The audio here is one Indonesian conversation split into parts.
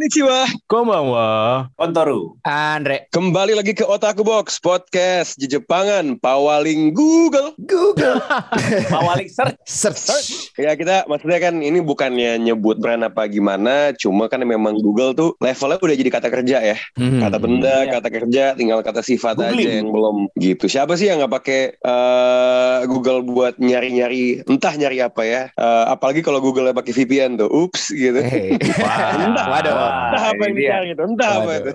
Konnichiwa. Konbanwa. Kontoru. Andre. Kembali lagi ke Otaku Box Podcast di Jepangan, pawaling Google. Google. Mawalik search. Search. Ya kita maksudnya kan ini bukannya nyebut brand apa gimana, cuma kan memang Google tuh levelnya udah jadi kata kerja ya. Hmm. Kata benda, Iya. kata kerja, tinggal kata sifat Googling. aja yang belum gitu. Siapa sih yang nggak pakai eh, Google buat nyari-nyari, entah nyari apa ya. Eh, apalagi kalau Google pakai VPN tuh, ups gitu. Hey. Entah, Waduh. Entah apa yang ini dia. tuh, entah apa itu.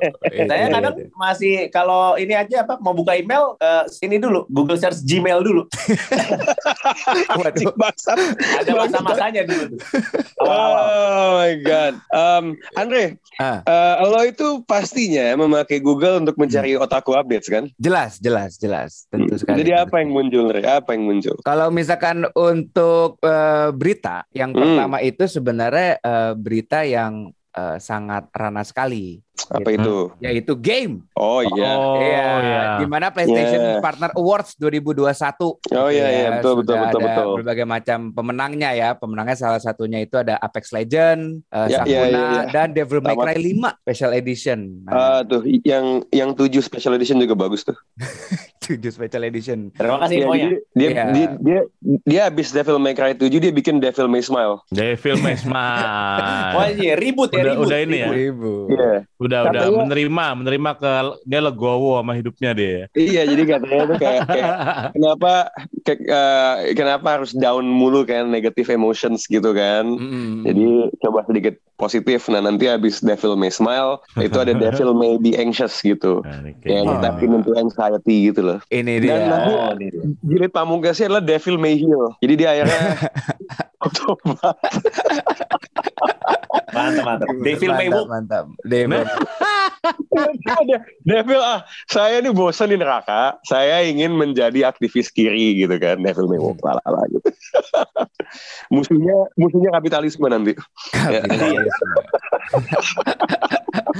Saya kadang masih kalau ini aja apa mau buka email eh, sini dulu Google search Gmail dulu. Waduh. Ada masa-masanya dulu tuh. Awal-awal. Oh my god. Um, Andre, Ah. eh, lo itu pastinya memakai Google untuk mencari otaku updates kan? Jelas, jelas, jelas. Tentu sekali. Jadi apa yang muncul, Andre? Apa yang muncul? Kalau misalkan untuk eh, berita, yang Hmm. pertama itu sebenarnya eh, berita yang eh, sangat ranah sekali, Apa itu? yaitu game. Oh iya. Oh, Iya, iya. di mana PlayStation Yeah. Partner Awards 2021. Oh iya iya Ya, betul betul betul ada betul. Berbagai macam pemenangnya ya. Pemenangnya salah satunya itu ada Apex Legend, eh, Ya, Sakuna ya, ya, ya. dan Devil May. Cry 5 Special Edition. Nah, Ah tuh yang yang tujuh special edition juga bagus tuh. 7 Special Edition. Terima kasih Iya, infonya. jadi dia, Iya. dia dia dia habis Devil May Cry 7 dia bikin Devil May Smile. Devil May Smile. Wah iya ribut ya Udah- ribut. udah ini ya? ribut. Ibu. Udah udah Katanya- menerima menerima ke dia legowo sama hidupnya dia. Iya, jadi katanya tuh kayak, kayak kenapa kayak, eh, kenapa harus down mulu kan negative emotions gitu kan. Mm-mm. Jadi coba sedikit positif. Nah nanti habis Devil May Smile itu ada Devil May Be Anxious gitu. Nah, Yang kayaknya. tapping into anxiety gitu loh. Ini Dan dia. nanti Oh, ini dia. jilid pamungkasnya adalah Devil May Heal. Jadi dia akhirnya Oktober. Mantap mantap. Devil May mantap, Walk. mantap. Devil. Devil ah saya ini bosan di neraka. Saya ingin menjadi aktivis kiri gitu kan. Devil May Walk lah lah gitu. musuhnya musuhnya kapitalisme nanti. Ya.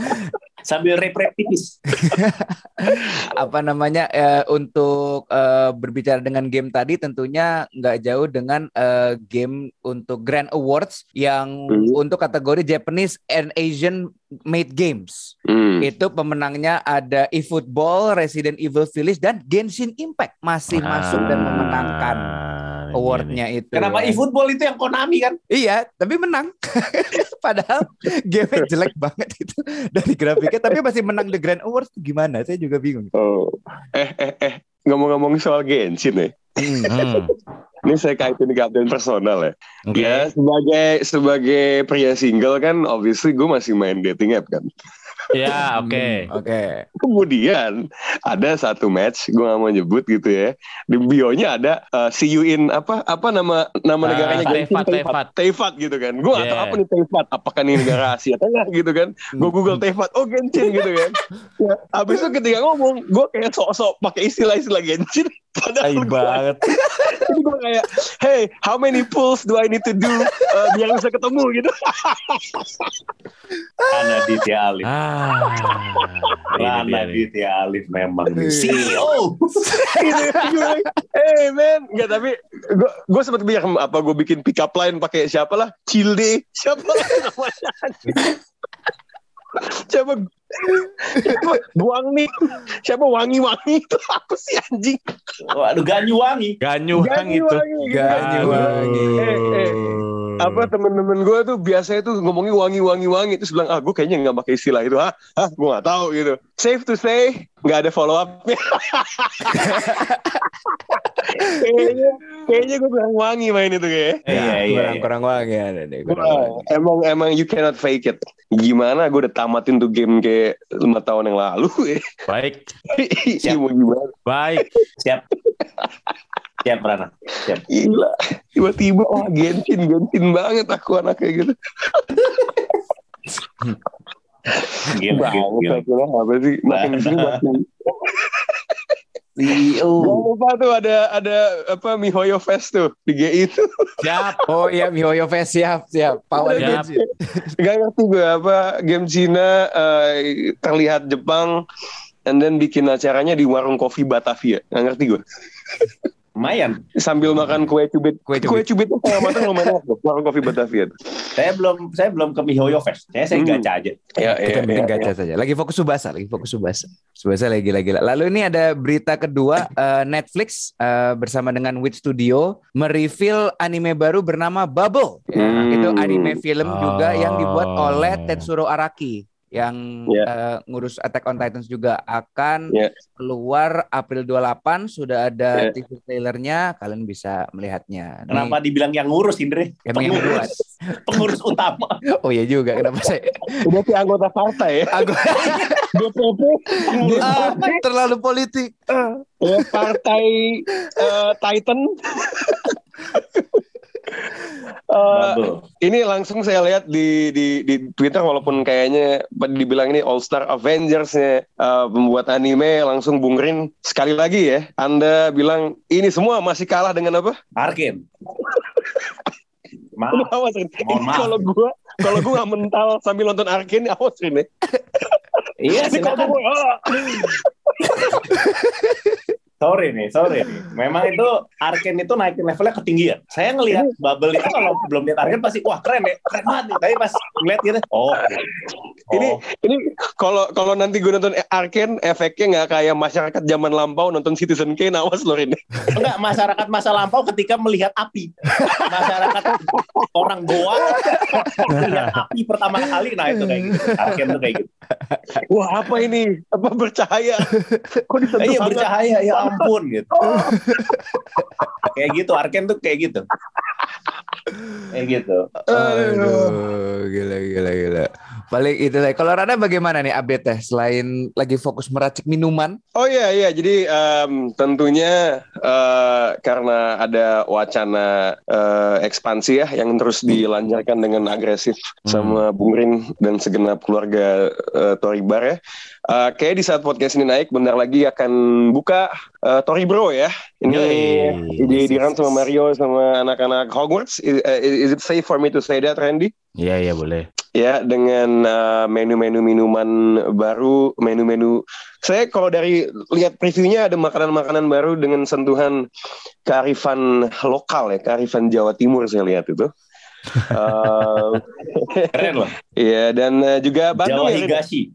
Sambil rep-rep tipis. apa namanya eh, untuk eh, berbicara dengan game tadi tentunya nggak jauh dengan eh, game untuk Grand Awards yang Hmm. untuk kategori Japanese and Asian made games. Hmm. Itu pemenangnya ada eFootball, Resident Evil Village dan Genshin Impact masih masuk dan memenangkan Ah, awardnya itu. Kenapa ya. eFootball itu yang Konami kan? Iya, tapi menang. Padahal game jelek banget itu dari grafiknya, tapi masih menang The Grand Awards tuh gimana? Saya juga bingung. Oh. Eh eh eh ngomong-ngomong soal Genshin nih. nih. Hmm, Ini saya kaitin ke update personal ya. Oke. Ya sebagai sebagai pria single kan, obviously gue masih main dating app kan. Ya, oke. Hmm, Oke. Kemudian ada satu match, gue gak mau nyebut gitu ya. Di bio-nya ada uh, see you in apa apa nama nama Ah, negaranya Genshin? Teifat, Teifat. Teifat gitu kan. Gue Yeah. apa nih Teifat. Apakah ini negara Asia Tengah gitu kan. Gue Google Teifat, oh Genshin gitu kan. Ya, abis itu ketika ngomong, gue kayak sok-sok pakai istilah-istilah Genshin. Padahal gue banget. Jadi gue kayak, hey, how many pulls do I need to do uh, biar bisa ketemu gitu. Ana Ditya Alif. Ah. Ana. Ditya Alif memang. CEO. Hey man, nggak tapi gue gue sempat biar apa gue bikin pick up line pakai siapa lah, Cilde, siapa lah namanya. Siapa siapa Wangi siapa wangi wangi itu apa sih anjing Waduh Ganyuwangi. Ganyuang itu. Ganyuwangi. Ganyuwangi. Eh, eh. apa temen-temen gue tuh biasanya tuh ngomongin wangi wangi wangi terus bilang ah gue kayaknya nggak pakai istilah itu ah ah gue nggak tahu gitu safe to say nggak ada follow upnya kayaknya kayaknya gue kurang wangi main itu kayak Iya iya. kurang iya. kurang wangi ada deh. kurang Wah, wangi. emang emang you cannot fake it gimana gue udah tamatin tuh game kayak lima tahun yang lalu ya Baik, Iya, mau gimana baik. Siap. Siap Rana. Siap. gila tiba-tiba wah Genshin Genshin banget aku anaknya gitu Gila, gila, banget gila. apa sih makin sini makin CEO. Jangan lupa tuh ada ada apa Mihoyo Fest tuh di GI itu. Siap. Oh iya Mihoyo Fest siap siap. Power Siap. Gak ngerti gue apa game Cina eh, terlihat Jepang and then bikin acaranya di warung kopi Batavia. Gak ngerti gue. Lumayan. Sambil makan kue cubit. Kue cubit. Kue cubit tuh setengah matang lumayan. Warung kopi Batavia. Saya belum saya belum ke Mihoyo Fest. Saya saya Hmm. gacha aja. Ya, Kita bikin gacha saja. Lagi fokus Subasa, lagi fokus Subasa. Subasa lagi lagi. Lalu ini ada berita kedua eh, Netflix eh, bersama dengan Wit Studio mereveal anime baru bernama Bubble. Ya, Hmm. Itu anime film juga yang dibuat Oh. oleh Tetsuro Araki yang Ya. eh, ngurus Attack on Titans juga akan Ya. keluar April 28 sudah ada Ya. teaser trailernya kalian bisa melihatnya. Nih, Kenapa dibilang yang ngurus Indre? Emang yang buat. Pengurus utama. Oh iya juga kenapa saya Udah kayak anggota partai ya. Aku DPP. pengurus Ah, terlalu politik. ya, partai eh, Titan. Bubble. ini langsung saya lihat di di di Twitter walaupun kayaknya dibilang ini All Star Avengers-nya eh, pembuat anime langsung Bung Rin sekali lagi ya. Anda bilang ini semua masih kalah dengan apa? Arkin. Maaf. awas Rin. Mohon Ini maaf. kalau gua kalau gua nggak mental sambil nonton Arkin awas ya. Iya, Ini kalau silakan. gua ah. Sorry nih, sorry nih. Memang itu Arken itu naikin levelnya ketinggian. Saya ngelihat Bubble itu kalau belum lihat Arken pasti wah keren ya, keren banget nih. Tapi pas ngeliat gitu, oh, Ini oh. ini kalau kalau nanti gue nonton Arken efeknya nggak kayak masyarakat zaman lampau nonton Citizen Kane awas loh Rin. enggak masyarakat masa lampau ketika melihat api. Masyarakat orang Goa melihat api pertama kali, nah itu kayak gitu. Arken tuh kayak gitu. Wah apa ini? Apa bercahaya? Kok disentuh Iya bercahaya, ya ampun gitu. kayak gitu, Arken tuh kayak gitu. Kayak gitu. Aduh, gila gila gila. Paling itu lah. Kalau Rana bagaimana nih update teh selain lagi fokus meracik minuman? Oh iya iya jadi em, tentunya eh, karena ada wacana eh, ekspansi ya yang terus dilancarkan dengan agresif sama Bung Rin dan segenap keluarga eh, Tori Bar ya. Eh, kayak di saat podcast ini naik bentar lagi akan buka eh, Tori Bro ya. Ini Yoi. di di sama Mario sama anak-anak Hogwarts. Is, eh, is it safe for me to say that Randy? Iya iya boleh. ya dengan uh, menu-menu minuman baru, menu-menu saya kalau dari lihat previewnya ada makanan-makanan baru dengan sentuhan kearifan lokal ya, kearifan Jawa Timur saya lihat itu. Uh, Keren loh. Iya dan uh, juga Bandung Jawa ya? Higashi.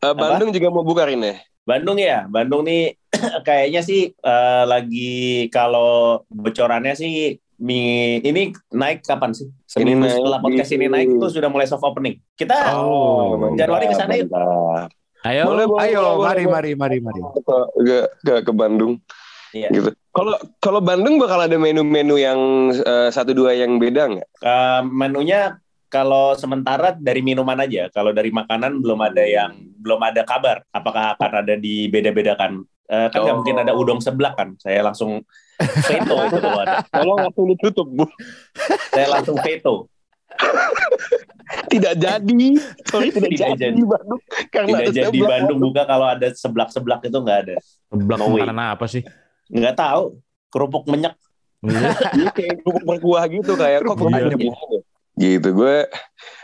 Uh, Bandung juga mau buka ya? Bandung ya, Bandung nih kayaknya sih eh, lagi kalau bocorannya sih mi, ini naik kapan sih? Seminggu naik setelah podcast di- ini naik itu sudah mulai soft opening. Kita Oh, Januari ke sana yuk. Ayo. Boleh, boleh, Ayo, boleh, mari boleh. mari mari mari. ke ke, ke, ke Bandung Iya. gitu. Kalau kalau Bandung bakal ada menu-menu yang uh, satu dua yang beda nggak? Eh, menunya kalau sementara dari minuman aja, kalau dari makanan belum ada yang belum ada kabar. Apakah akan ada dibeda-bedakan? Eh, kan nggak Oh. mungkin ada udang seblak kan? Saya langsung veto itu kalau ada. Tolong langsung ditutup bu. Saya langsung veto. Tidak jadi, sorry tidak, Tidak jadi, jadi. di Bandung karena Tidak ada jadi seblak. Bandung buka kalau ada seblak-seblak itu nggak ada. Seblak No makanan apa sih? Nggak tahu. Kerupuk minyak. Iya. Iya, kayak kerupuk berkuah gitu kayak kok Iya. kerupuk gitu. Gue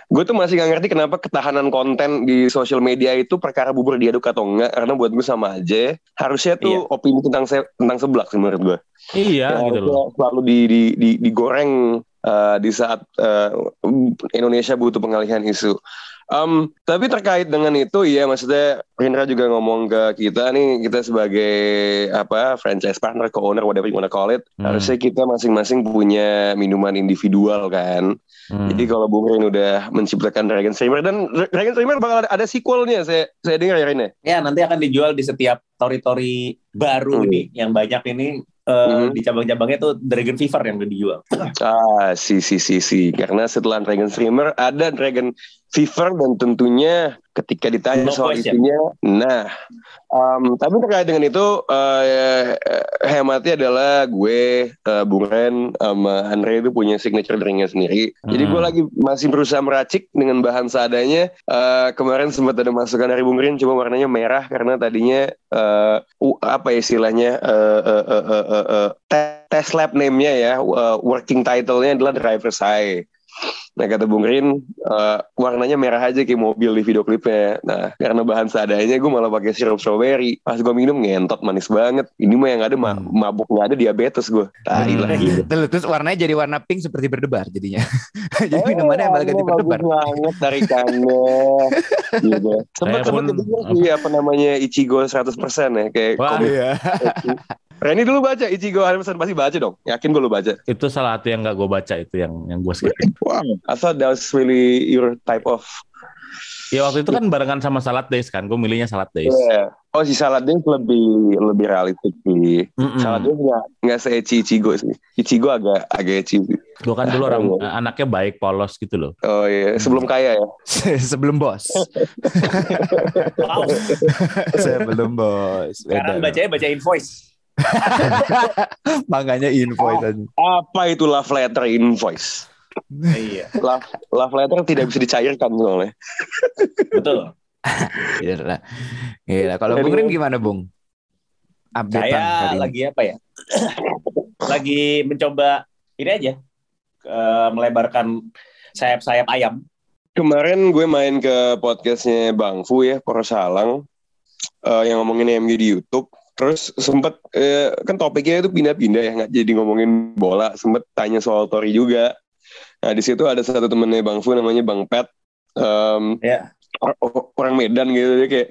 gue tuh masih gak ngerti kenapa ketahanan konten di sosial media itu perkara bubur diaduk atau enggak karena buat gue sama aja harusnya tuh opini tentang se- tentang seblak sih menurut gue Iya Ya, gitu loh. selalu di, di, di, digoreng uh, di saat uh, Indonesia butuh pengalihan isu. Um, tapi terkait dengan itu, ya maksudnya Rindra juga ngomong ke kita nih, kita sebagai apa franchise partner, co-owner, whatever you wanna call it, Hmm. harusnya kita masing-masing punya minuman individual kan. Hmm. Jadi kalau Bung Rin udah menciptakan Dragon Streamer dan Dragon Streamer bakal ada, ada sequelnya, saya saya dengar ya Rin ya? Ya nanti akan dijual di setiap tori-tori baru Hmm. nih yang banyak ini eh, Hmm. di cabang-cabangnya tuh Dragon Fever yang udah dijual. Ah, si si si si. Karena setelah Dragon Streamer ada Dragon Fever dan tentunya ketika ditanya No soal question. itunya, nah, um, tapi terkait dengan itu eh, hematnya adalah gue, eh, Bung Ren, sama Andre itu punya signature drinknya sendiri. Jadi gue Hmm. lagi masih berusaha meracik dengan bahan seadanya. Eh, kemarin sempat ada masukan dari Bung Ren, cuma warnanya merah karena tadinya eh, u- apa ya istilahnya eh, eh, eh, eh, eh, eh, te- test lab name-nya ya, eh, working title-nya adalah driver's eye. Nah kata Bung Rin, eh, warnanya merah aja kayak mobil di video klipnya. Nah karena bahan seadanya gue malah pakai sirup strawberry. Pas gue minum ngentot manis banget. Ini mah yang ada ma- Hmm. mabuk nggak ada diabetes gue. Tai lah Hmm. gitu. Terus, warnanya jadi warna pink seperti berdebar jadinya. jadi Eh, minumannya malah ganti berdebar. Banget tarikannya. gitu. Pun- kedengar sih apa namanya Ichigo 100% ya kayak Wah, komik. Iya. Reni dulu baca Ichigo 100% pasti baca dong. Yakin gue lu baca. Itu salah satu yang nggak gue baca itu yang yang gue skip. Wow. I thought that was really your type of Ya waktu itu kan barengan sama Salad Days kan, gue milihnya Salad Days. Yeah. Oh si Salad Days lebih lebih realistik sih. Mm-mm. Salad Days nggak nggak se Ichigo sih. Ichigo agak agak eci. sih. Gue kan dulu orang Oh. anaknya baik, polos gitu loh. Oh iya, sebelum kaya ya. Sebelum bos. Wow. Sebelum bos. Sekarang bacanya baca invoice. Makanya invoice aja. Apa itu love letter invoice? iya, Love, love letter tidak bisa dicairkan soalnya. betul. Gila. Gila. Kalau Bung Rin gimana, Bung? Update Saya lagi apa ya? lagi mencoba ini aja eh, melebarkan sayap-sayap ayam. Kemarin gue main ke podcastnya Bang Fu ya, Porosalang, eh, yang ngomongin MU di YouTube. Terus sempet eh, kan topiknya itu pindah-pindah ya, nggak jadi ngomongin bola. Sempet tanya soal Tori juga. Nah di situ ada satu temennya Bang Fu namanya Bang Pet. Ya. or- orang Medan gitu dia kayak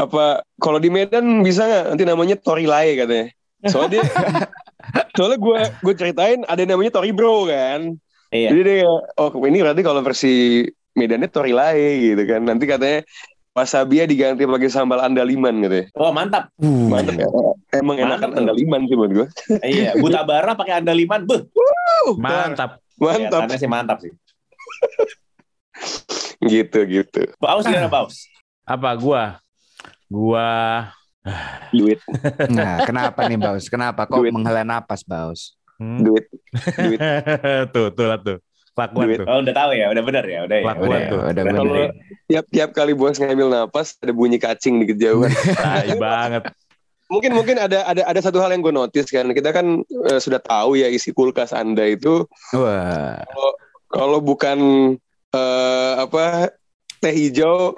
apa kalau di Medan bisa nggak nanti namanya Tori Lai katanya. Soalnya dia, soalnya gue gue ceritain ada yang namanya Tori Bro kan. Iya. Jadi dia oh ini berarti kalau versi Medannya Tori Lai gitu kan. Nanti katanya wasabia diganti pakai sambal andaliman gitu ya. Oh mantap. Uh, Mantap ya. Emang Mantap enakan tuh. andaliman sih buat gue. iya, buta bara pakai andaliman. Beuh, Mantap. Mantap. kelihatannya sih mantap sih. Gitu gitu. Paus gimana Paus? Apa gua? Gua Duit, Nah, kenapa nih, Baus? Kenapa kok Duit. menghela napas, Baus? Hmm. duit, duit. tuh, tuh lah tuh. Kelakuan Duit. tuh. Oh udah tahu ya, udah benar ya, udah ya. Kelakuan Udah, tuh. udah Udah bener. Kalau tiap-tiap kali bos ngambil napas ada bunyi kacing di kejauhan. Tai banget. mungkin mungkin ada ada ada satu hal yang gue notice kan kita kan eh, sudah tahu ya isi kulkas anda itu Wah, kalau bukan eh, apa teh hijau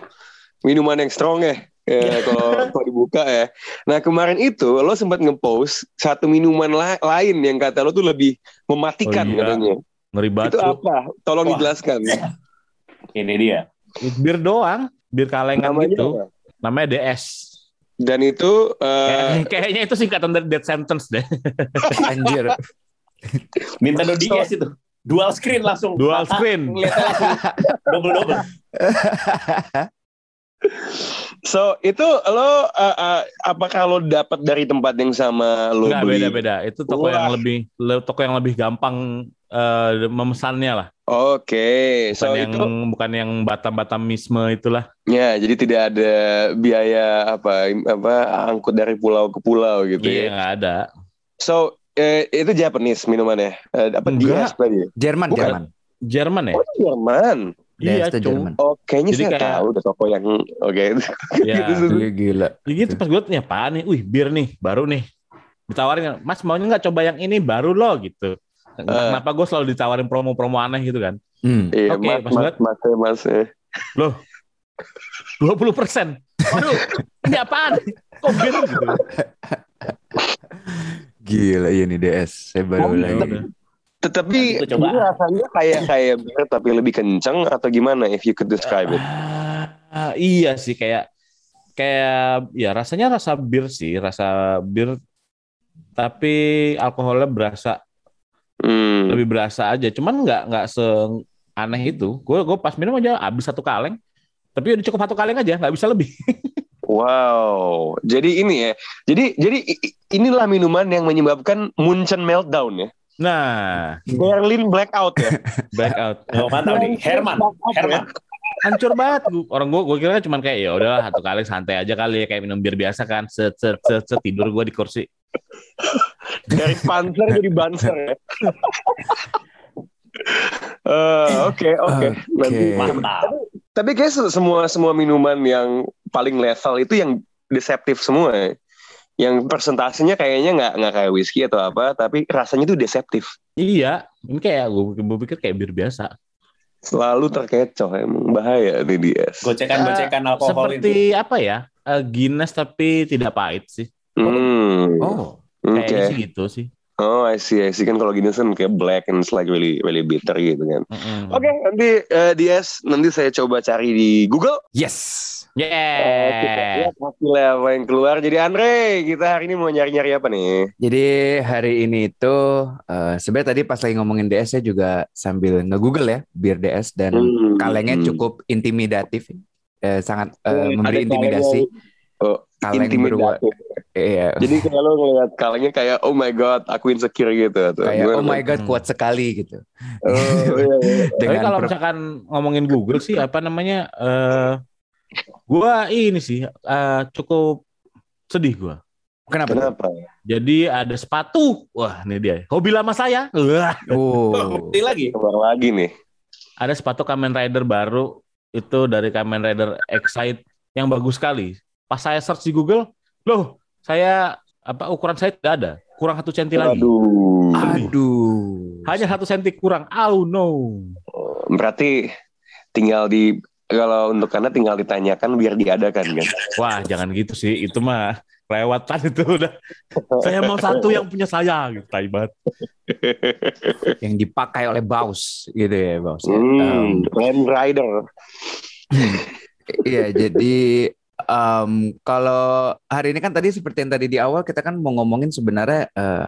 minuman yang strong ya Ya, kalau kalau dibuka ya. Nah kemarin itu lo sempat ngepost satu minuman la- lain yang kata lo tuh lebih mematikan Oh, iya. katanya. Ngeri banget Itu apa? Tolong Wah. dijelaskan. Ini dia. Bir doang. Bir kalengan Namanya gitu. apa? Namanya DS. Dan itu eh, Kayaknya, kayaknya itu singkatan dari death sentence deh. anjir. Nintendo DS itu. Dual screen langsung. Dual Mata screen. Langsung double double. so itu lo eh, eh, apakah lo dapat dari tempat yang sama lo Enggak beli? beda-beda. Itu toko Wah. yang lebih le- toko yang lebih gampang eh, memesannya lah. Oke, Bukan so yang itu bukan yang batam-batamisme itulah. ya jadi tidak ada biaya apa apa angkut dari pulau ke pulau gitu Iya, ya. nggak ada. So eh, itu Japanese minumannya. Eh, apa. DS tadi? Jerman, Bukan. Jerman. Jerman ya? Oh Jerman. Iya, itu Cung. Jerman. Oh kayaknya Jadi saya kayak- tahu deh toko yang oke. Ya. Gitu. Iya, gila. Ya gitu pas gue tanya apaan nih? Wih, bir nih, baru nih. Ditawarin, Mas maunya nggak coba yang ini baru loh gitu. Entah Eh. Kenapa gue selalu ditawarin promo-promo aneh gitu kan? Hmm. Iya, Oke, mas, pas mas, banget. mas, eh, mas, eh. 20 persen. Waduh, ini apaan? Kok bir gitu? Gila iya nih DS. Saya baru Oh, lagi. udah. Tetapi gua coba. ini rasanya kayak kayak bir tapi lebih kencang atau gimana? If you could describe it. Ah, iya sih kayak kayak ya rasanya rasa bir sih, rasa bir tapi alkoholnya berasa Hmm. lebih berasa aja. Cuman nggak nggak se aneh itu. Gue gue pas minum aja habis satu kaleng. Tapi udah cukup satu kaleng aja, nggak bisa lebih. Wow. Jadi ini ya. Jadi jadi inilah minuman yang menyebabkan Munchen meltdown ya. Nah, Berlin blackout ya. blackout. Oh, mantap nih. Herman. Herman. Hancur banget Gua- orang gue gue kira cuma kayak ya udahlah satu kali santai aja kali ya kayak minum bir biasa kan set set set, set tidur gue di kursi Dari panser jadi banser ya. Eh, Oke oke. Mantap. tapi kayak se- semua semua minuman yang paling lethal itu yang deceptif semua ya. Yang persentasenya kayaknya nggak nggak kayak whisky atau apa, tapi rasanya tuh deceptif. iya ini kayak gue gue pikir kayak bir biasa Selalu terkecoh emang bahaya nih dia. Gocekan-gocekan alkohol seperti itu. apa ya eh, Guinness tapi tidak pahit sih Hmm. Oh, kayaknya sih gitu sih Oh, I see, I see. Kan kalau gini kan kayak black and it's like really really bitter gitu kan. Mm-mm. Oke, nanti eh, DS nanti saya coba cari di Google. yes. Eh, yeah lihat hasilnya apa yang keluar. Jadi Andre, kita hari ini mau nyari-nyari apa nih? Jadi hari ini itu eh, sebenarnya tadi pas lagi ngomongin DS saya juga sambil nge-google ya bir DS dan Hmm, kalengnya hmm. cukup intimidatif, eh, sangat Oh, memberi ada intimidasi. Oh, Kaleng berwa, intimidatif. iya, Jadi kalau lo ngeliat kalengnya kayak oh my god, aku insecure gitu. Tuh. kayak Gimana oh my god Hmm. kuat sekali gitu. Oh, iya, iya. Tapi Dengan kalau misalkan ngomongin Google sih apa namanya eh gua ini sih eh, cukup sedih gua. kenapa? Kenapa? Jadi ada sepatu. Wah, ini dia. Hobi lama saya. Wah, Oh, lagi. Keluar lagi nih. ada sepatu Kamen Rider baru itu dari Kamen Rider Excite yang bagus sekali. Pas saya search di Google, loh, saya apa ukuran saya tidak ada. Kurang satu senti lagi. Aduh. aduh. Hanya satu senti kurang. Oh no. Berarti tinggal di kalau untuk karena tinggal ditanyakan biar diadakan kan. Wah, jangan gitu sih. Itu mah kelewatan itu udah. Saya mau satu yang punya saya gitu. Tai banget. Yang dipakai oleh Baus gitu ya, Baus. ya. Hmm, Um, Land Rider. Iya, jadi em, kalau hari ini kan tadi seperti yang tadi di awal kita kan mau ngomongin sebenarnya eh,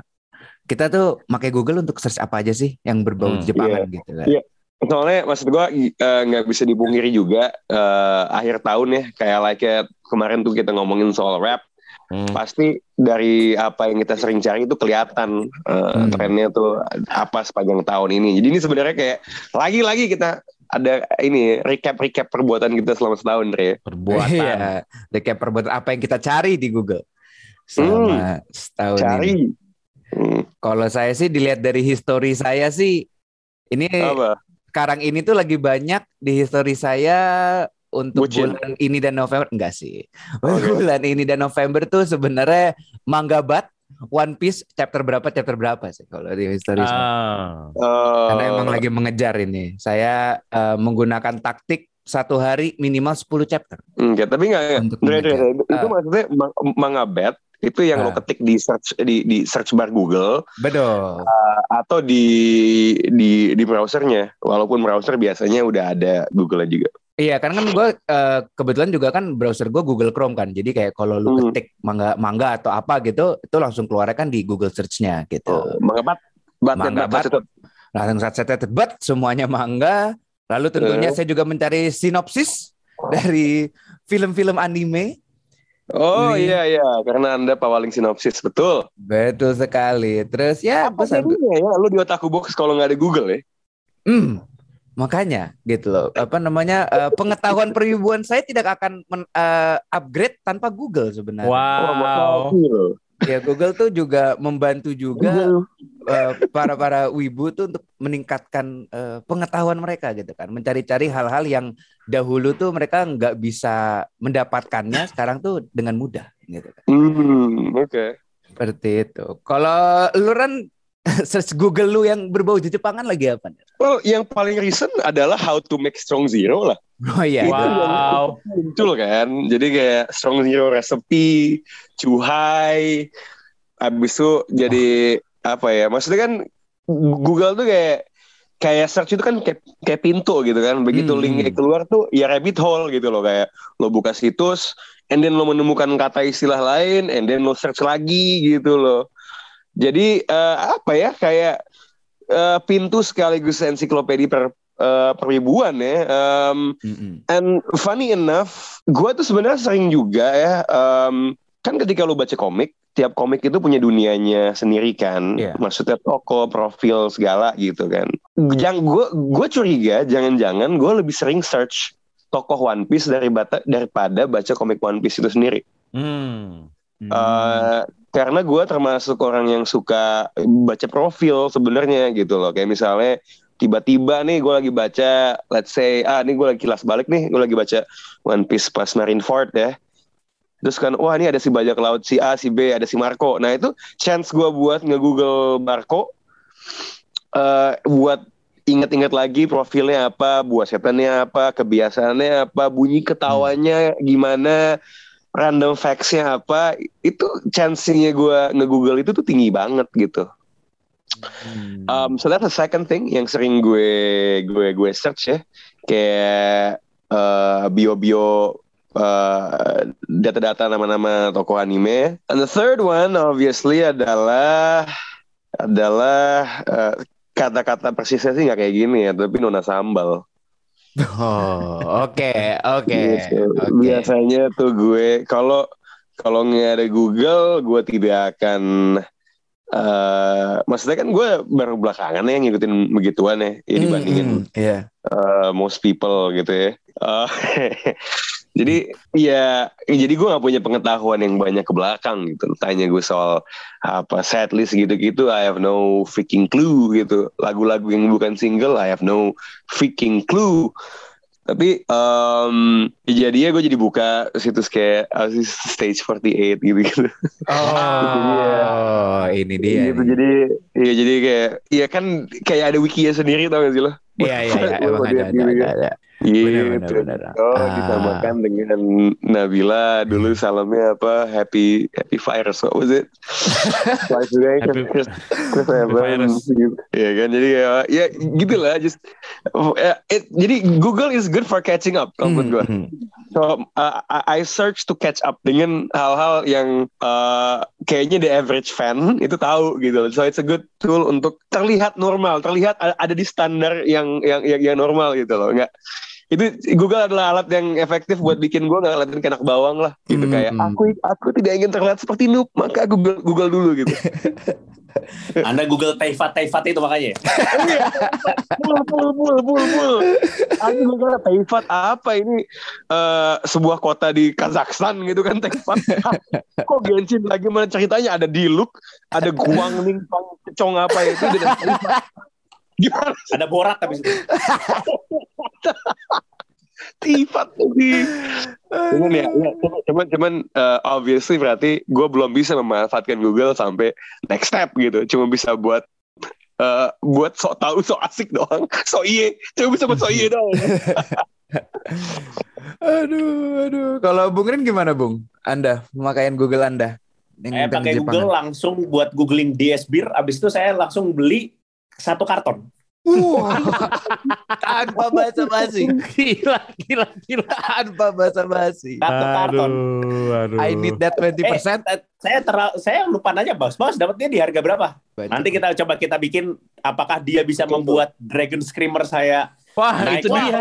kita tuh pakai Google untuk search apa aja sih yang berbau Hmm, Jepangan gitu kan. Iya. Soalnya maksud gua i- eh, nggak bisa dipungkiri juga eh, akhir tahun ya kayak like kayak kemarin tuh kita ngomongin soal rap Hmm. pasti dari apa yang kita sering cari itu kelihatan eh, Hmm. trennya tuh apa sepanjang tahun ini. Jadi ini sebenarnya kayak lagi-lagi kita ada ini recap recap perbuatan kita selama setahun, Dre. Perbuatan. Iya, recap perbuatan apa yang kita cari di Google selama setahun ini. Cari Hmm, Kalau saya sih dilihat dari histori saya sih ini apa? sekarang ini tuh lagi banyak di histori saya untuk Bucin. bulan ini dan November enggak sih. Oke. Bulan ini dan November tuh sebenarnya Mangga Bat One Piece chapter berapa chapter berapa sih kalau di histori saya. Ah. Eh, Karena emang lagi mengejar ini. Saya eh, menggunakan taktik satu hari minimal 10 chapter. Enggak, tapi enggak. Untuk. Dre, itu Ah. maksudnya mang- mangabet itu yang lo Ah. ketik di search di, di search bar Google Betul. atau di di di browsernya. Walaupun browser biasanya udah ada Google juga. Iya, karena kan gue kebetulan juga kan browser gue Google Chrome kan. Jadi kayak kalau lu Hmm. ketik mangga mangga atau apa gitu, itu langsung keluarnya kan di Google Search-nya gitu. Oh, manggabat, bat dan Mangga bat, bat. Langsung saat tebet semuanya mangga. Lalu tentunya Eh. saya juga mencari sinopsis dari film-film anime. Oh Ini. iya iya, karena anda pawaling sinopsis betul. Betul sekali. Terus ya Apa sambil- jadinya ya? Lu di otaku box kalau nggak ada Google ya? Hmm, makanya gitu loh. Apa namanya eh, pengetahuan peribuan saya tidak akan men- eh, upgrade tanpa Google sebenarnya. Wow. Ya Google tuh juga membantu juga eh, para para wibu tuh untuk meningkatkan eh, pengetahuan mereka gitu kan, mencari-cari hal-hal yang dahulu tuh mereka nggak bisa mendapatkannya, sekarang tuh dengan mudah gitu kan. Hmm, oke. Seperti itu. Kalau lu kan search Google lu yang berbau Jepangan lagi apa? Well, yang paling recent adalah how to make strong zero lah. Oh iya. itu. Wow. muncul kan jadi kayak strong zero recipe cuhai abis itu jadi apa ya maksudnya kan Google tuh kayak kayak search itu kan kayak, kayak pintu gitu kan begitu Hmm. linknya keluar tuh ya rabbit hole gitu loh kayak lo buka situs and then lo menemukan kata istilah lain and then lo search lagi gitu loh jadi eh, apa ya kayak eh, pintu sekaligus ensiklopedia per eh, peribuan ya Mm-mm. And funny enough, gue tuh sebenarnya sering juga ya, em, kan ketika lu baca komik, tiap komik itu punya dunianya sendiri kan, Iya. maksudnya toko, profil segala gitu kan. Jangan gue gue curiga, jangan-jangan gue lebih sering search tokoh One Piece daripada daripada baca komik One Piece itu sendiri. Hmm. Eh, karena gue termasuk orang yang suka baca profil sebenarnya gitu loh. Kayak misalnya tiba-tiba nih gue lagi baca, let's say, ah ini gue lagi kilas balik nih, gue lagi baca One Piece pas Marineford ya. Terus kan, wah ini ada si bajak laut si A, si B, ada si Marco. Nah itu chance gue buat nge-google Marco, eh buat inget-inget lagi profilnya apa, buat setannya apa, kebiasaannya apa, bunyi ketawanya gimana, random facts-nya apa, itu chance-nya gue nge-google itu tuh tinggi banget gitu. Hmm. Um, so that's the second thing yang sering gue gue gue search ya, kayak uh, bio-bio uh, data-data nama-nama tokoh anime. And the third one obviously adalah adalah uh, kata-kata persisnya sih nggak kayak gini ya, tapi nona sambal. Oh, oke, oke, Gitu. oke. Biasanya tuh gue kalau kalau nggak ada Google, gue tidak akan. eh maksudnya kan gue baru belakangan ya ngikutin begituan ya, ya dibandingin Hmm, Iya. uh, most people gitu ya. Uh, jadi ya, jadi gue nggak punya pengetahuan yang banyak ke belakang gitu. Tanya gue soal apa setlist gitu-gitu, I have no freaking clue gitu. Lagu-lagu yang bukan single, I have no freaking clue. Tapi um, ya jadinya gue jadi buka situs kayak Stage 48 gitu gitu. Oh, ini dia. gitu jadi ya jadi kayak ya kan kayak ada wiki sendiri tau gak sih lo? Iya, iya, iya, emang ada, ada, ada, ada. Gitu. Benar, benar, benar. Oh, Ah. disamakan dengan Nabila dulu salamnya apa? Happy Happy Virus. What was it? Life Today, Happy- Chris, Chris Evans, Virus. gitu. Ya kan, jadi ya, ya gitu lah. Just, ya, it, jadi Google is good for catching up, kalau menurut gue. Hmm, hmm. So uh, I search to catch up dengan hal-hal yang uh, kayaknya the average fan itu tahu gitu. So it's a good tool untuk terlihat normal, terlihat ada di standar yang yang yang, yang normal gitu loh. Enggak itu Google adalah alat yang efektif buat bikin gue nggak ngeliatin kayak anak bawang lah gitu Hmm. kayak aku aku tidak ingin terlihat seperti noob maka Google Google dulu gitu Anda Google Taifat Taifat itu makanya. ya? bul bul bul bul bul aku Google Taifat apa ini Eh, sebuah kota di Kazakhstan gitu kan Taifat kok Genshin lagi mana ceritanya ada Diluc ada Guangling Pangcong apa itu dan Taifat. Gimana Ada borak tapi Taifat lagi cuman ya, ya, cuman cuman eh, obviously berarti gue belum bisa memanfaatkan Google sampai next step gitu cuma bisa buat eh, buat sok tahu sok asik doang sok iye cuma bisa buat sok iye doang Aduh, aduh. Kalau Bung Rin gimana, Bung? Anda pemakaian Google Anda? Yang saya pakai. Google langsung buat googling DS Beer. Abis itu saya langsung beli satu karton. Wah, tanpa bahasa basi. Gila, gila, gila. Tanpa bahasa basi. Satu karton. aduh. I need that 20%. Eh, saya terla- saya lupa nanya bos, bos dapatnya di harga berapa? Nanti kita coba kita bikin apakah dia bisa membuat Dragon Screamer saya Wah, naik itu Wah, dia.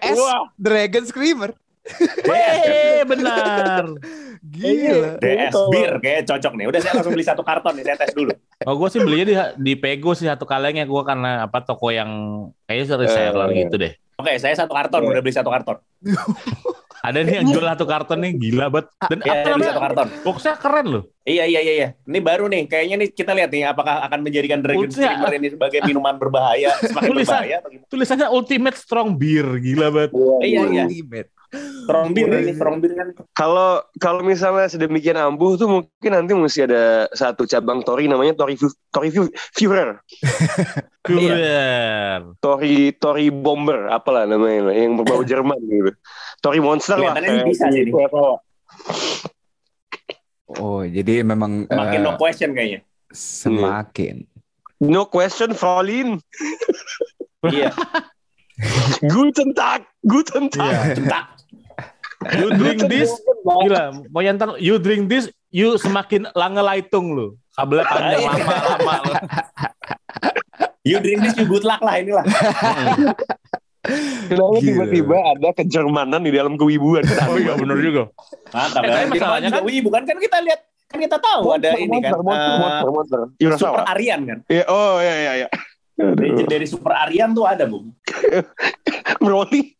DS Wah. Dragon Screamer. Eh, benar. Gila. DS Beer kayak cocok nih. Udah saya langsung beli satu karton nih, saya tes dulu. Oh, gue sih belinya di di Pego sih satu kalengnya gue karena apa toko yang kayaknya reseller Eh. gitu deh. Oke, saya satu karton, udah beli satu karton. Ada nih yang jual satu karton nih gila banget. Dan Iya, apa saya namanya? satu karton. Boxnya keren loh. Iya, iya, iya, iya. Ini baru nih, kayaknya nih kita lihat nih apakah akan menjadikan Dragon Ultra. Screamer ini sebagai minuman berbahaya, semakin Tulisan. berbahaya atau gimana? Tulisannya Ultimate Strong Beer, gila banget. Iya, iya. Ultimate. Strong beer ini, strong beer kan. Kalau kalau misalnya sedemikian ampuh tuh mungkin nanti mesti ada satu cabang Tori namanya Tori Tori Fu- Führer, Keren. Tori Tori Bomber, apalah namanya yang berbau Jerman gitu. Tori Monster lah. Bisa di sih ini. Coca-Cola. Oh, jadi memang Makin eh, no question kayaknya. semakin. No question, Frolin. Iya. Guten Tag, Guten Tag. Iya. You drink this, gila. Mau nyantar, you drink this, you semakin lange laitung lu. Kabelnya panjang Iya. lama-lama lu. You drink this, you good luck lah inilah. Kenapa tiba-tiba ada kejermanan di dalam kewibuan? Oh iya bener juga. Mantap. Eh, tapi ya. masalahnya Jerman kan- bukan kan kita lihat kan kita tahu ada ini kan Monster, monster, eh, monster, monster. Super. Aryan kan. Iya, oh iya iya iya. Dari, dari Super Aryan tuh ada, Bung. Broly,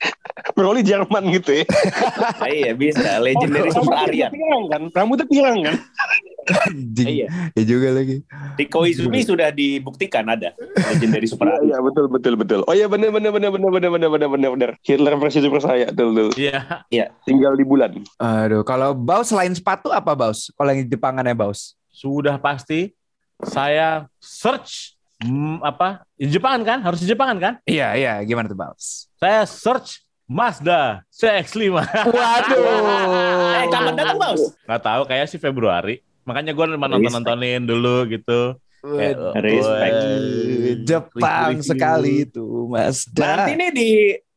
Broly Jerman gitu ya. Iya bisa. Legendary Oh, Super rambutnya Aryan. pirang kan? Rambutnya pirang kan? Anjing. Iya. Ya juga lagi. Di Koizumi sudah dibuktikan ada Legendary Super Iya, Aryan. iya betul betul betul. Oh iya benar benar benar benar benar benar benar benar benar. Hitler versi super saya tuh tuh. Iya. Tinggal di bulan. Aduh, kalau Baus selain sepatu apa Baus? Kalau yang di Jepangannya Baus? Sudah pasti saya search hmm, apa? Di Jepangan kan? Harus di Jepangan kan? Iya, iya. Gimana tuh Baus? Saya search Mazda CX-5. Waduh. Eh, kapan datang, Baus? Nggak tahu, kayak sih Februari. Makanya gue nonton-nontonin dulu gitu. Kayak, oh, Respect. Jepang Review. sekali itu, Mas. Berarti nih di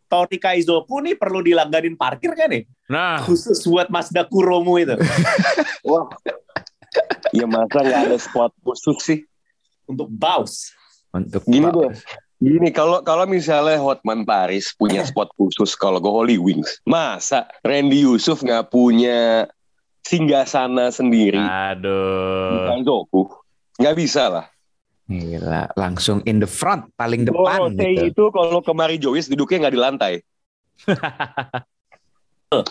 Tori Kaizoku nih perlu dilangganin parkir kan nih? Nah, Khusus buat Mazda Kuromu itu. Wah. Ya masa nggak ada spot khusus sih? Untuk Baus. Untuk Gini deh. Gini kalau kalau misalnya Hotman Paris punya spot khusus kalau gue Holy Wings, masa Randy Yusuf nggak punya singgasana sendiri di aduh. Kaizoku? Nggak bisa lah. Gila, langsung in the front, paling depan Dorothea gitu. itu kalau kemari Joyce duduknya nggak di lantai.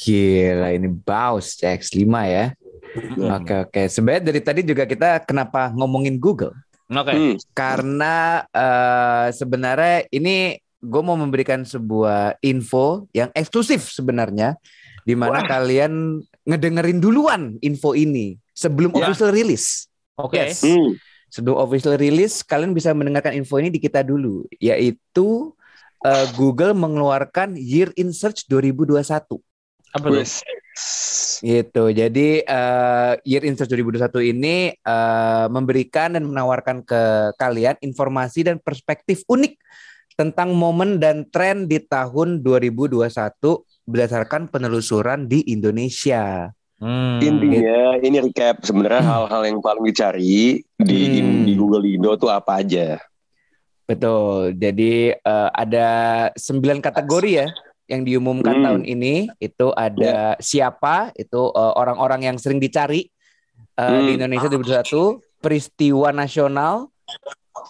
Gila, ini Baus CX-5 ya. Oke, oke. Sebenarnya dari tadi juga kita kenapa ngomongin Google? Oke. Hmm. Karena eh, sebenarnya ini gue mau memberikan sebuah info yang eksklusif sebenarnya, di mana kalian ngedengerin duluan info ini sebelum Ya. official release. Oke. Yes. Hmm. Sebelum official release, kalian bisa mendengarkan info ini di kita dulu, yaitu eh, Google mengeluarkan Year in Search 2021. Apa tuh? Gitu. Jadi eh, Year in Search 2021 ini eh, memberikan dan menawarkan ke kalian informasi dan perspektif unik tentang momen dan tren di tahun 2021 berdasarkan penelusuran di Indonesia. Hmm. Intinya ini recap sebenarnya hal-hal yang paling dicari di Hmm. di Google Indo tuh apa aja. Betul. Jadi eh, ada sembilan kategori ya yang diumumkan Hmm. tahun ini. Itu ada siapa, itu eh, orang-orang yang sering dicari di Hmm. Indonesia 2021, peristiwa nasional,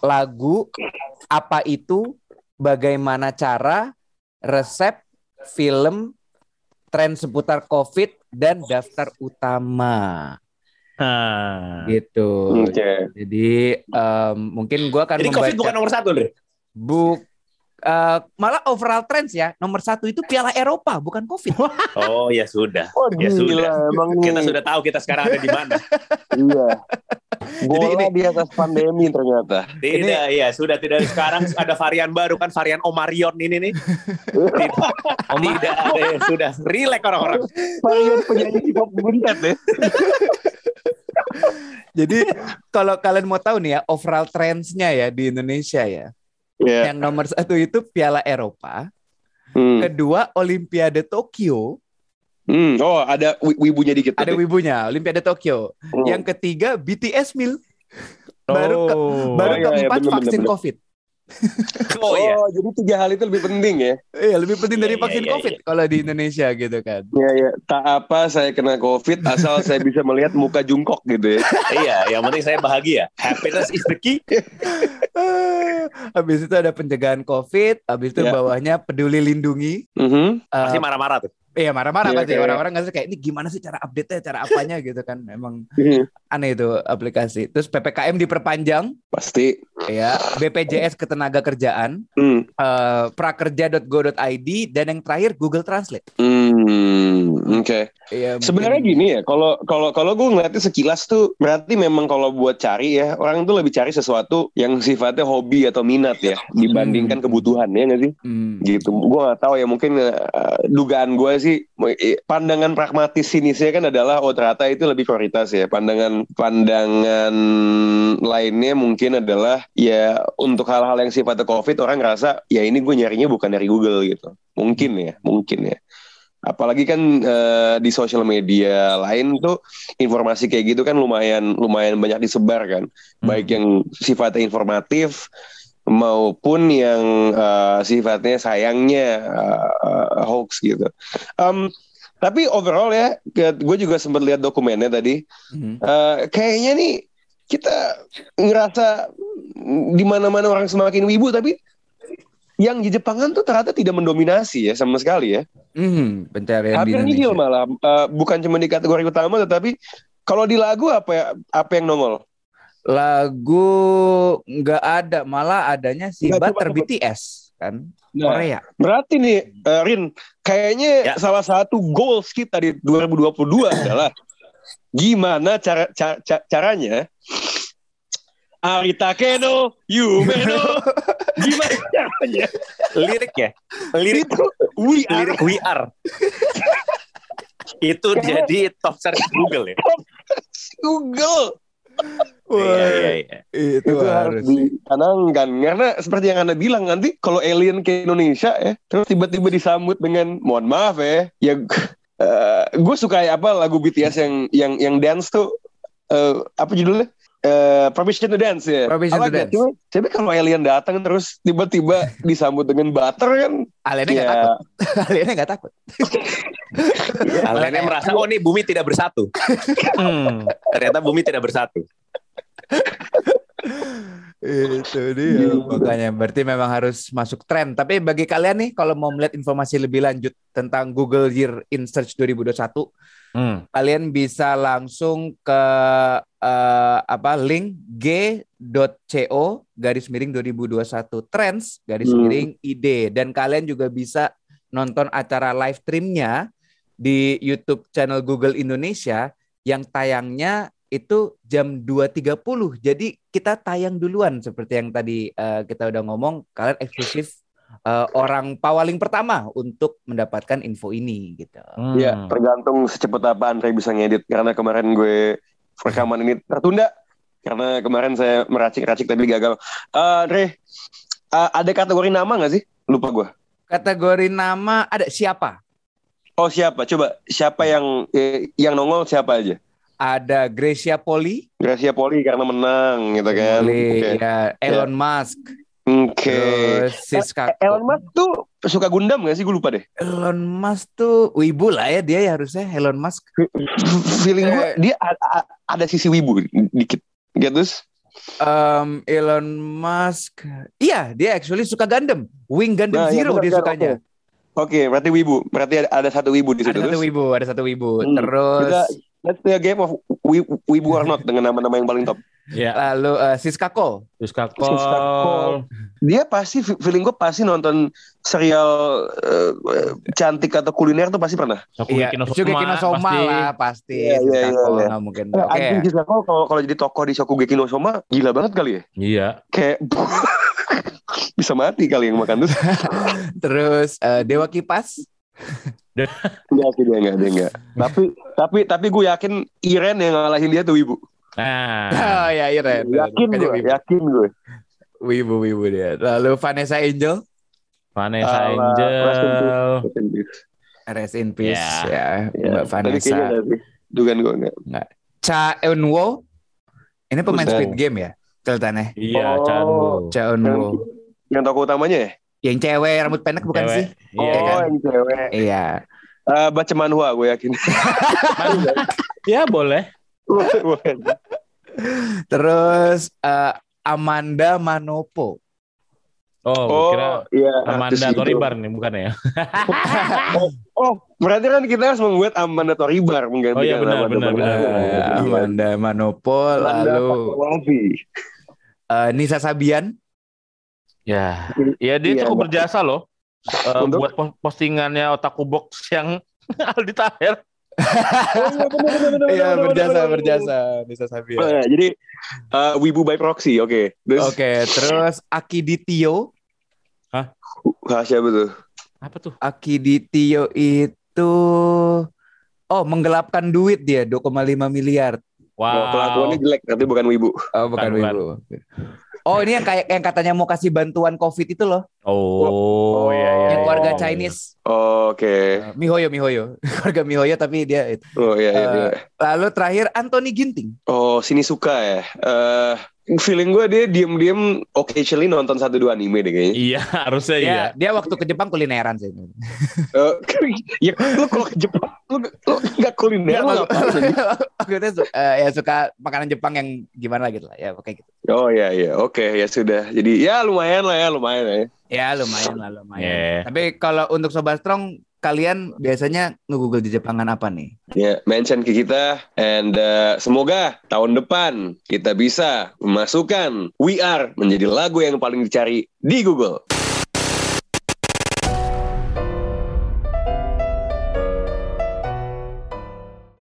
lagu, apa itu, bagaimana cara, resep, film, tren seputar COVID dan daftar utama Nah. gitu. Oke. Jadi em, mungkin gua akan Jadi membaca COVID bukan nomor satu, Dre. Buk eh, malah overall trends ya nomor satu itu Piala Eropa bukan COVID. Oh, ya sudah. Oh, Ya gila, sudah. emang Kita nih. sudah tahu kita sekarang ada di mana. Iya. Jadi Bola ini- di atas pandemi ternyata. Tidak, ya sudah tidak sekarang ada varian baru kan varian Omarion ini nih. Tidak, tidak ada ya, sudah relax orang-orang. Varian penyanyi hip hop buntet ya. Jadi kalau kalian mau tahu nih ya overall trendsnya ya di Indonesia ya. Iya. Yang nomor satu itu Piala Eropa, Hmm. kedua Olimpiade Tokyo, Hmm. Oh, ada wi- wibunya dikit. ada tapi. wibunya Olimpiade Tokyo. Hmm. Yang ketiga BTS Mil, Baru ke- Oh. baru iya, iya, keempat bener, vaksin bener, bener. COVID. Oh iya. jadi tiga hal itu lebih penting ya. Iya lebih penting dari Iya, iya, vaksin iya, COVID kalau di Indonesia gitu kan. Iya, iya. Tak apa saya kena COVID asal saya bisa melihat muka jungkok gitu ya. Iya, yang penting saya bahagia. Happiness is the key. Habis itu ada pencegahan COVID, habis itu Ya. bawahnya peduli lindungi. Mhm. Eh, Pasti marah-marah tuh. Iya marah-marah Iya, pasti kayak- orang-orang nggak sih kayak ini gimana sih cara update-nya, cara apanya gitu kan. Emang Mhm. Aneh itu aplikasi. Terus PPKM diperpanjang, Pasti. ya. BPJS ketenaga kerjaan, Hmm. eh, prakerja.go.id dan yang terakhir Google Translate. Hmm. Oke. Iya. Sebenarnya mungkin- gini ya, kalau kalau kalau gue ngeliatnya sekilas tuh berarti memang kalau buat cari ya orang tuh lebih cari sesuatu yang sifatnya hobi atau minat ya dibandingkan Hmm. kebutuhan ya nggak sih? Hmm. Gitu. Gue nggak tahu ya mungkin eh, dugaan gue sih eh, pandangan pragmatis sinisnya kan adalah oh ternyata itu lebih prioritas ya. Pandangan pandangan lainnya mungkin adalah ya untuk hal-hal yang sifatnya covid orang ngerasa ya ini gue nyarinya bukan dari Google gitu. Mungkin ya, mungkin ya. Apalagi kan eh, di sosial media lain tuh informasi kayak gitu kan lumayan lumayan banyak disebar kan, Hmm. baik yang sifatnya informatif maupun yang eh, sifatnya sayangnya eh, eh, hoax gitu. Em, tapi overall ya, gue juga sempat lihat dokumennya tadi. Hmm. Eh, kayaknya nih kita ngerasa di mana-mana orang semakin wibu tapi yang di Jepangan tuh ternyata tidak mendominasi ya sama sekali ya. Hmm, pencarian di Hampir nihil Indonesia. malah Eh, bukan cuma di kategori utama tetapi kalau di lagu apa ya apa yang nongol? Lagu nggak ada, malah adanya si Butter. BTS kan Nah, Korea. berarti nih eh, Rin kayaknya Ya. salah satu goals kita di 2022 adalah gimana cara ca- ca- caranya Arita Keno, Yumeno, gimana caranya? Lirik ya? Lirik Itu we are lirik we are. itu jadi top search Google ya. Google. Iya, iya, iya. itu, itu harus dicanangkan karena seperti yang anda bilang nanti kalau alien ke Indonesia ya terus tiba-tiba disambut dengan mohon maaf ya ya gue suka ya apa lagu BTS yang yang yang dance tuh eh, apa judulnya Eh, Permission to Dance ya. Permission to. Dance. Cuma, tapi kalau alien datang terus tiba-tiba disambut dengan butter kan Aliennya nggak ya takut. Aliennya nggak takut. Aliennya merasa oh nih bumi tidak bersatu. Hmm. Ternyata bumi tidak bersatu. Itu dia. Makanya berarti memang harus masuk tren. Tapi bagi kalian nih kalau mau melihat informasi lebih lanjut tentang Google Year in Search 2021, Hmm. kalian bisa langsung ke eh, apa link g.co garis miring 2021 trends garis Hmm. miring ide dan kalian juga bisa nonton acara live streamnya di YouTube channel Google Indonesia yang tayangnya itu jam 2.30 jadi kita tayang duluan seperti yang tadi eh, kita udah ngomong kalian eksklusif eh, orang pawaling pertama untuk mendapatkan info ini gitu Hmm. ya tergantung secepat apa Andre bisa ngedit karena kemarin gue rekaman ini tertunda karena kemarin saya meracik-racik tapi gagal. Eh, Andre eh, ada kategori nama nggak sih? Lupa gue. kategori nama ada siapa Oh siapa? Coba siapa yang eh, yang nongol siapa aja? ada Gracia Poli, Gracia Poli karena menang gitu kan. Poli, Oke. ya Elon Musk, Oke. terus Siska. Elon Musk tuh suka Gundam gak sih? Gue lupa deh. Elon Musk tuh wibu lah ya dia ya harusnya Elon Musk. Feeling gue Eh. dia ada sisi wibu dikit. Gitu. Em, Elon Musk, iya dia actually suka Gundam, Wing Gundam Nah, ya Zero benar, dia sukanya. Oke, berarti wibu. Berarti ada, ada satu wibu di situ. Ada satu Terus wibu, ada satu wibu. Hmm, Terus kita- let's play a game of wi- wibu or not dengan nama-nama yang paling top. Ya, lalu eh, Siska Cole. Siska Siska Call. Call. Dia pasti feeling gue pasti nonton serial eh, cantik atau kuliner tuh pasti pernah. Iya, Shokugeki no Soma, Shugeki no Soma pasti. lah pasti. Iya, iya, Siska iya, Cole iya. nggak mungkin. Oke. Anjing Siska Cole kalau kalau jadi tokoh di Shokugeki no Soma gila banget kali ya. Iya. Kayak bisa mati kali yang makan terus. Terus eh, Dewa Kipas. Enggak sih dia enggak, dia enggak. Tapi tapi tapi gue yakin Iren yang ngalahin dia tuh ibu. Nah, Oh ya Iren. Yakin gue, wibu. yakin gue. Wibu wibu dia. Lalu Vanessa Angel. Vanessa Alah, Angel. rest in peace. Rest in peace Ya. ya, Ya, Mbak Vanessa. enggak. Dugaan gue enggak. Cha Eunwo. Ini pemain. Squid Game ya? Kelihatannya. Iya, Oh. Chan Wu. Cha Eunwo. Yang tokoh utamanya ya? Yang cewek rambut pendek bukan Cewek. sih? Oh, Iya kan? yang cewek. Iya. Eh, baca manhwa gue yakin. Ya boleh. Terus eh, Amanda Manopo. Oh, Oh, kira iya. Amanda. Toribar nih bukan ya? Oh, berarti kan kita harus membuat Amanda Toribar menggantikan Oh, iya, benar, Amanda benar, benar, benar. Eh, Iya. Amanda Manopo Amanda lalu Fatmawati. Eh, Nisa Sabian. Ya, ya dia Iya, cukup berjasa loh. Eh, Untuk? buat pos- postingannya Otaku Box yang Aldi Taher. Iya, berjasa berjasa Nisa Oh, Sabian. iya, jadi eh, Wibu by proxy, oke. Terus Oke, terus Akiditio. ah, siapa tuh? Apa tuh? Akiditio itu oh menggelapkan duit dia 2,5 miliar. Oh, Wow. kelakuannya jelek, tapi bukan Wibu. Oh bukan Bukan, Wibu. Oh ini yang kayak yang katanya mau kasih bantuan COVID itu loh, Oh, iya iya. yang iya. keluarga Oh. Chinese. Oke. Uh, Mihoyo Mihoyo, keluarga Mihoyo tapi dia itu. Oh iya, iya, Eh, iya. Lalu terakhir Anthony Ginting. Oh, sini suka ya. Eh, feeling gue dia diem-diem occasionally nonton satu dua anime deh kayaknya. Iya, harusnya iya. Dia waktu ke Jepang kulineran sih. Eh, ya lu kalau ke Jepang lu lu nggak kuliner lu ngapain sih? Maksudnya su- eh, ya suka makanan Jepang yang gimana gitu lah ya, oke gitu. Oh iya iya, oke ya sudah. Jadi ya lumayan lah ya, lumayan lah ya. Ya lumayan lah lumayan. Yeah. Tapi kalau untuk sobat strong kalian biasanya nge-google di Jepangan apa nih? Ya, mention ke kita and uh, semoga tahun depan kita bisa memasukkan We Are menjadi lagu yang paling dicari di Google.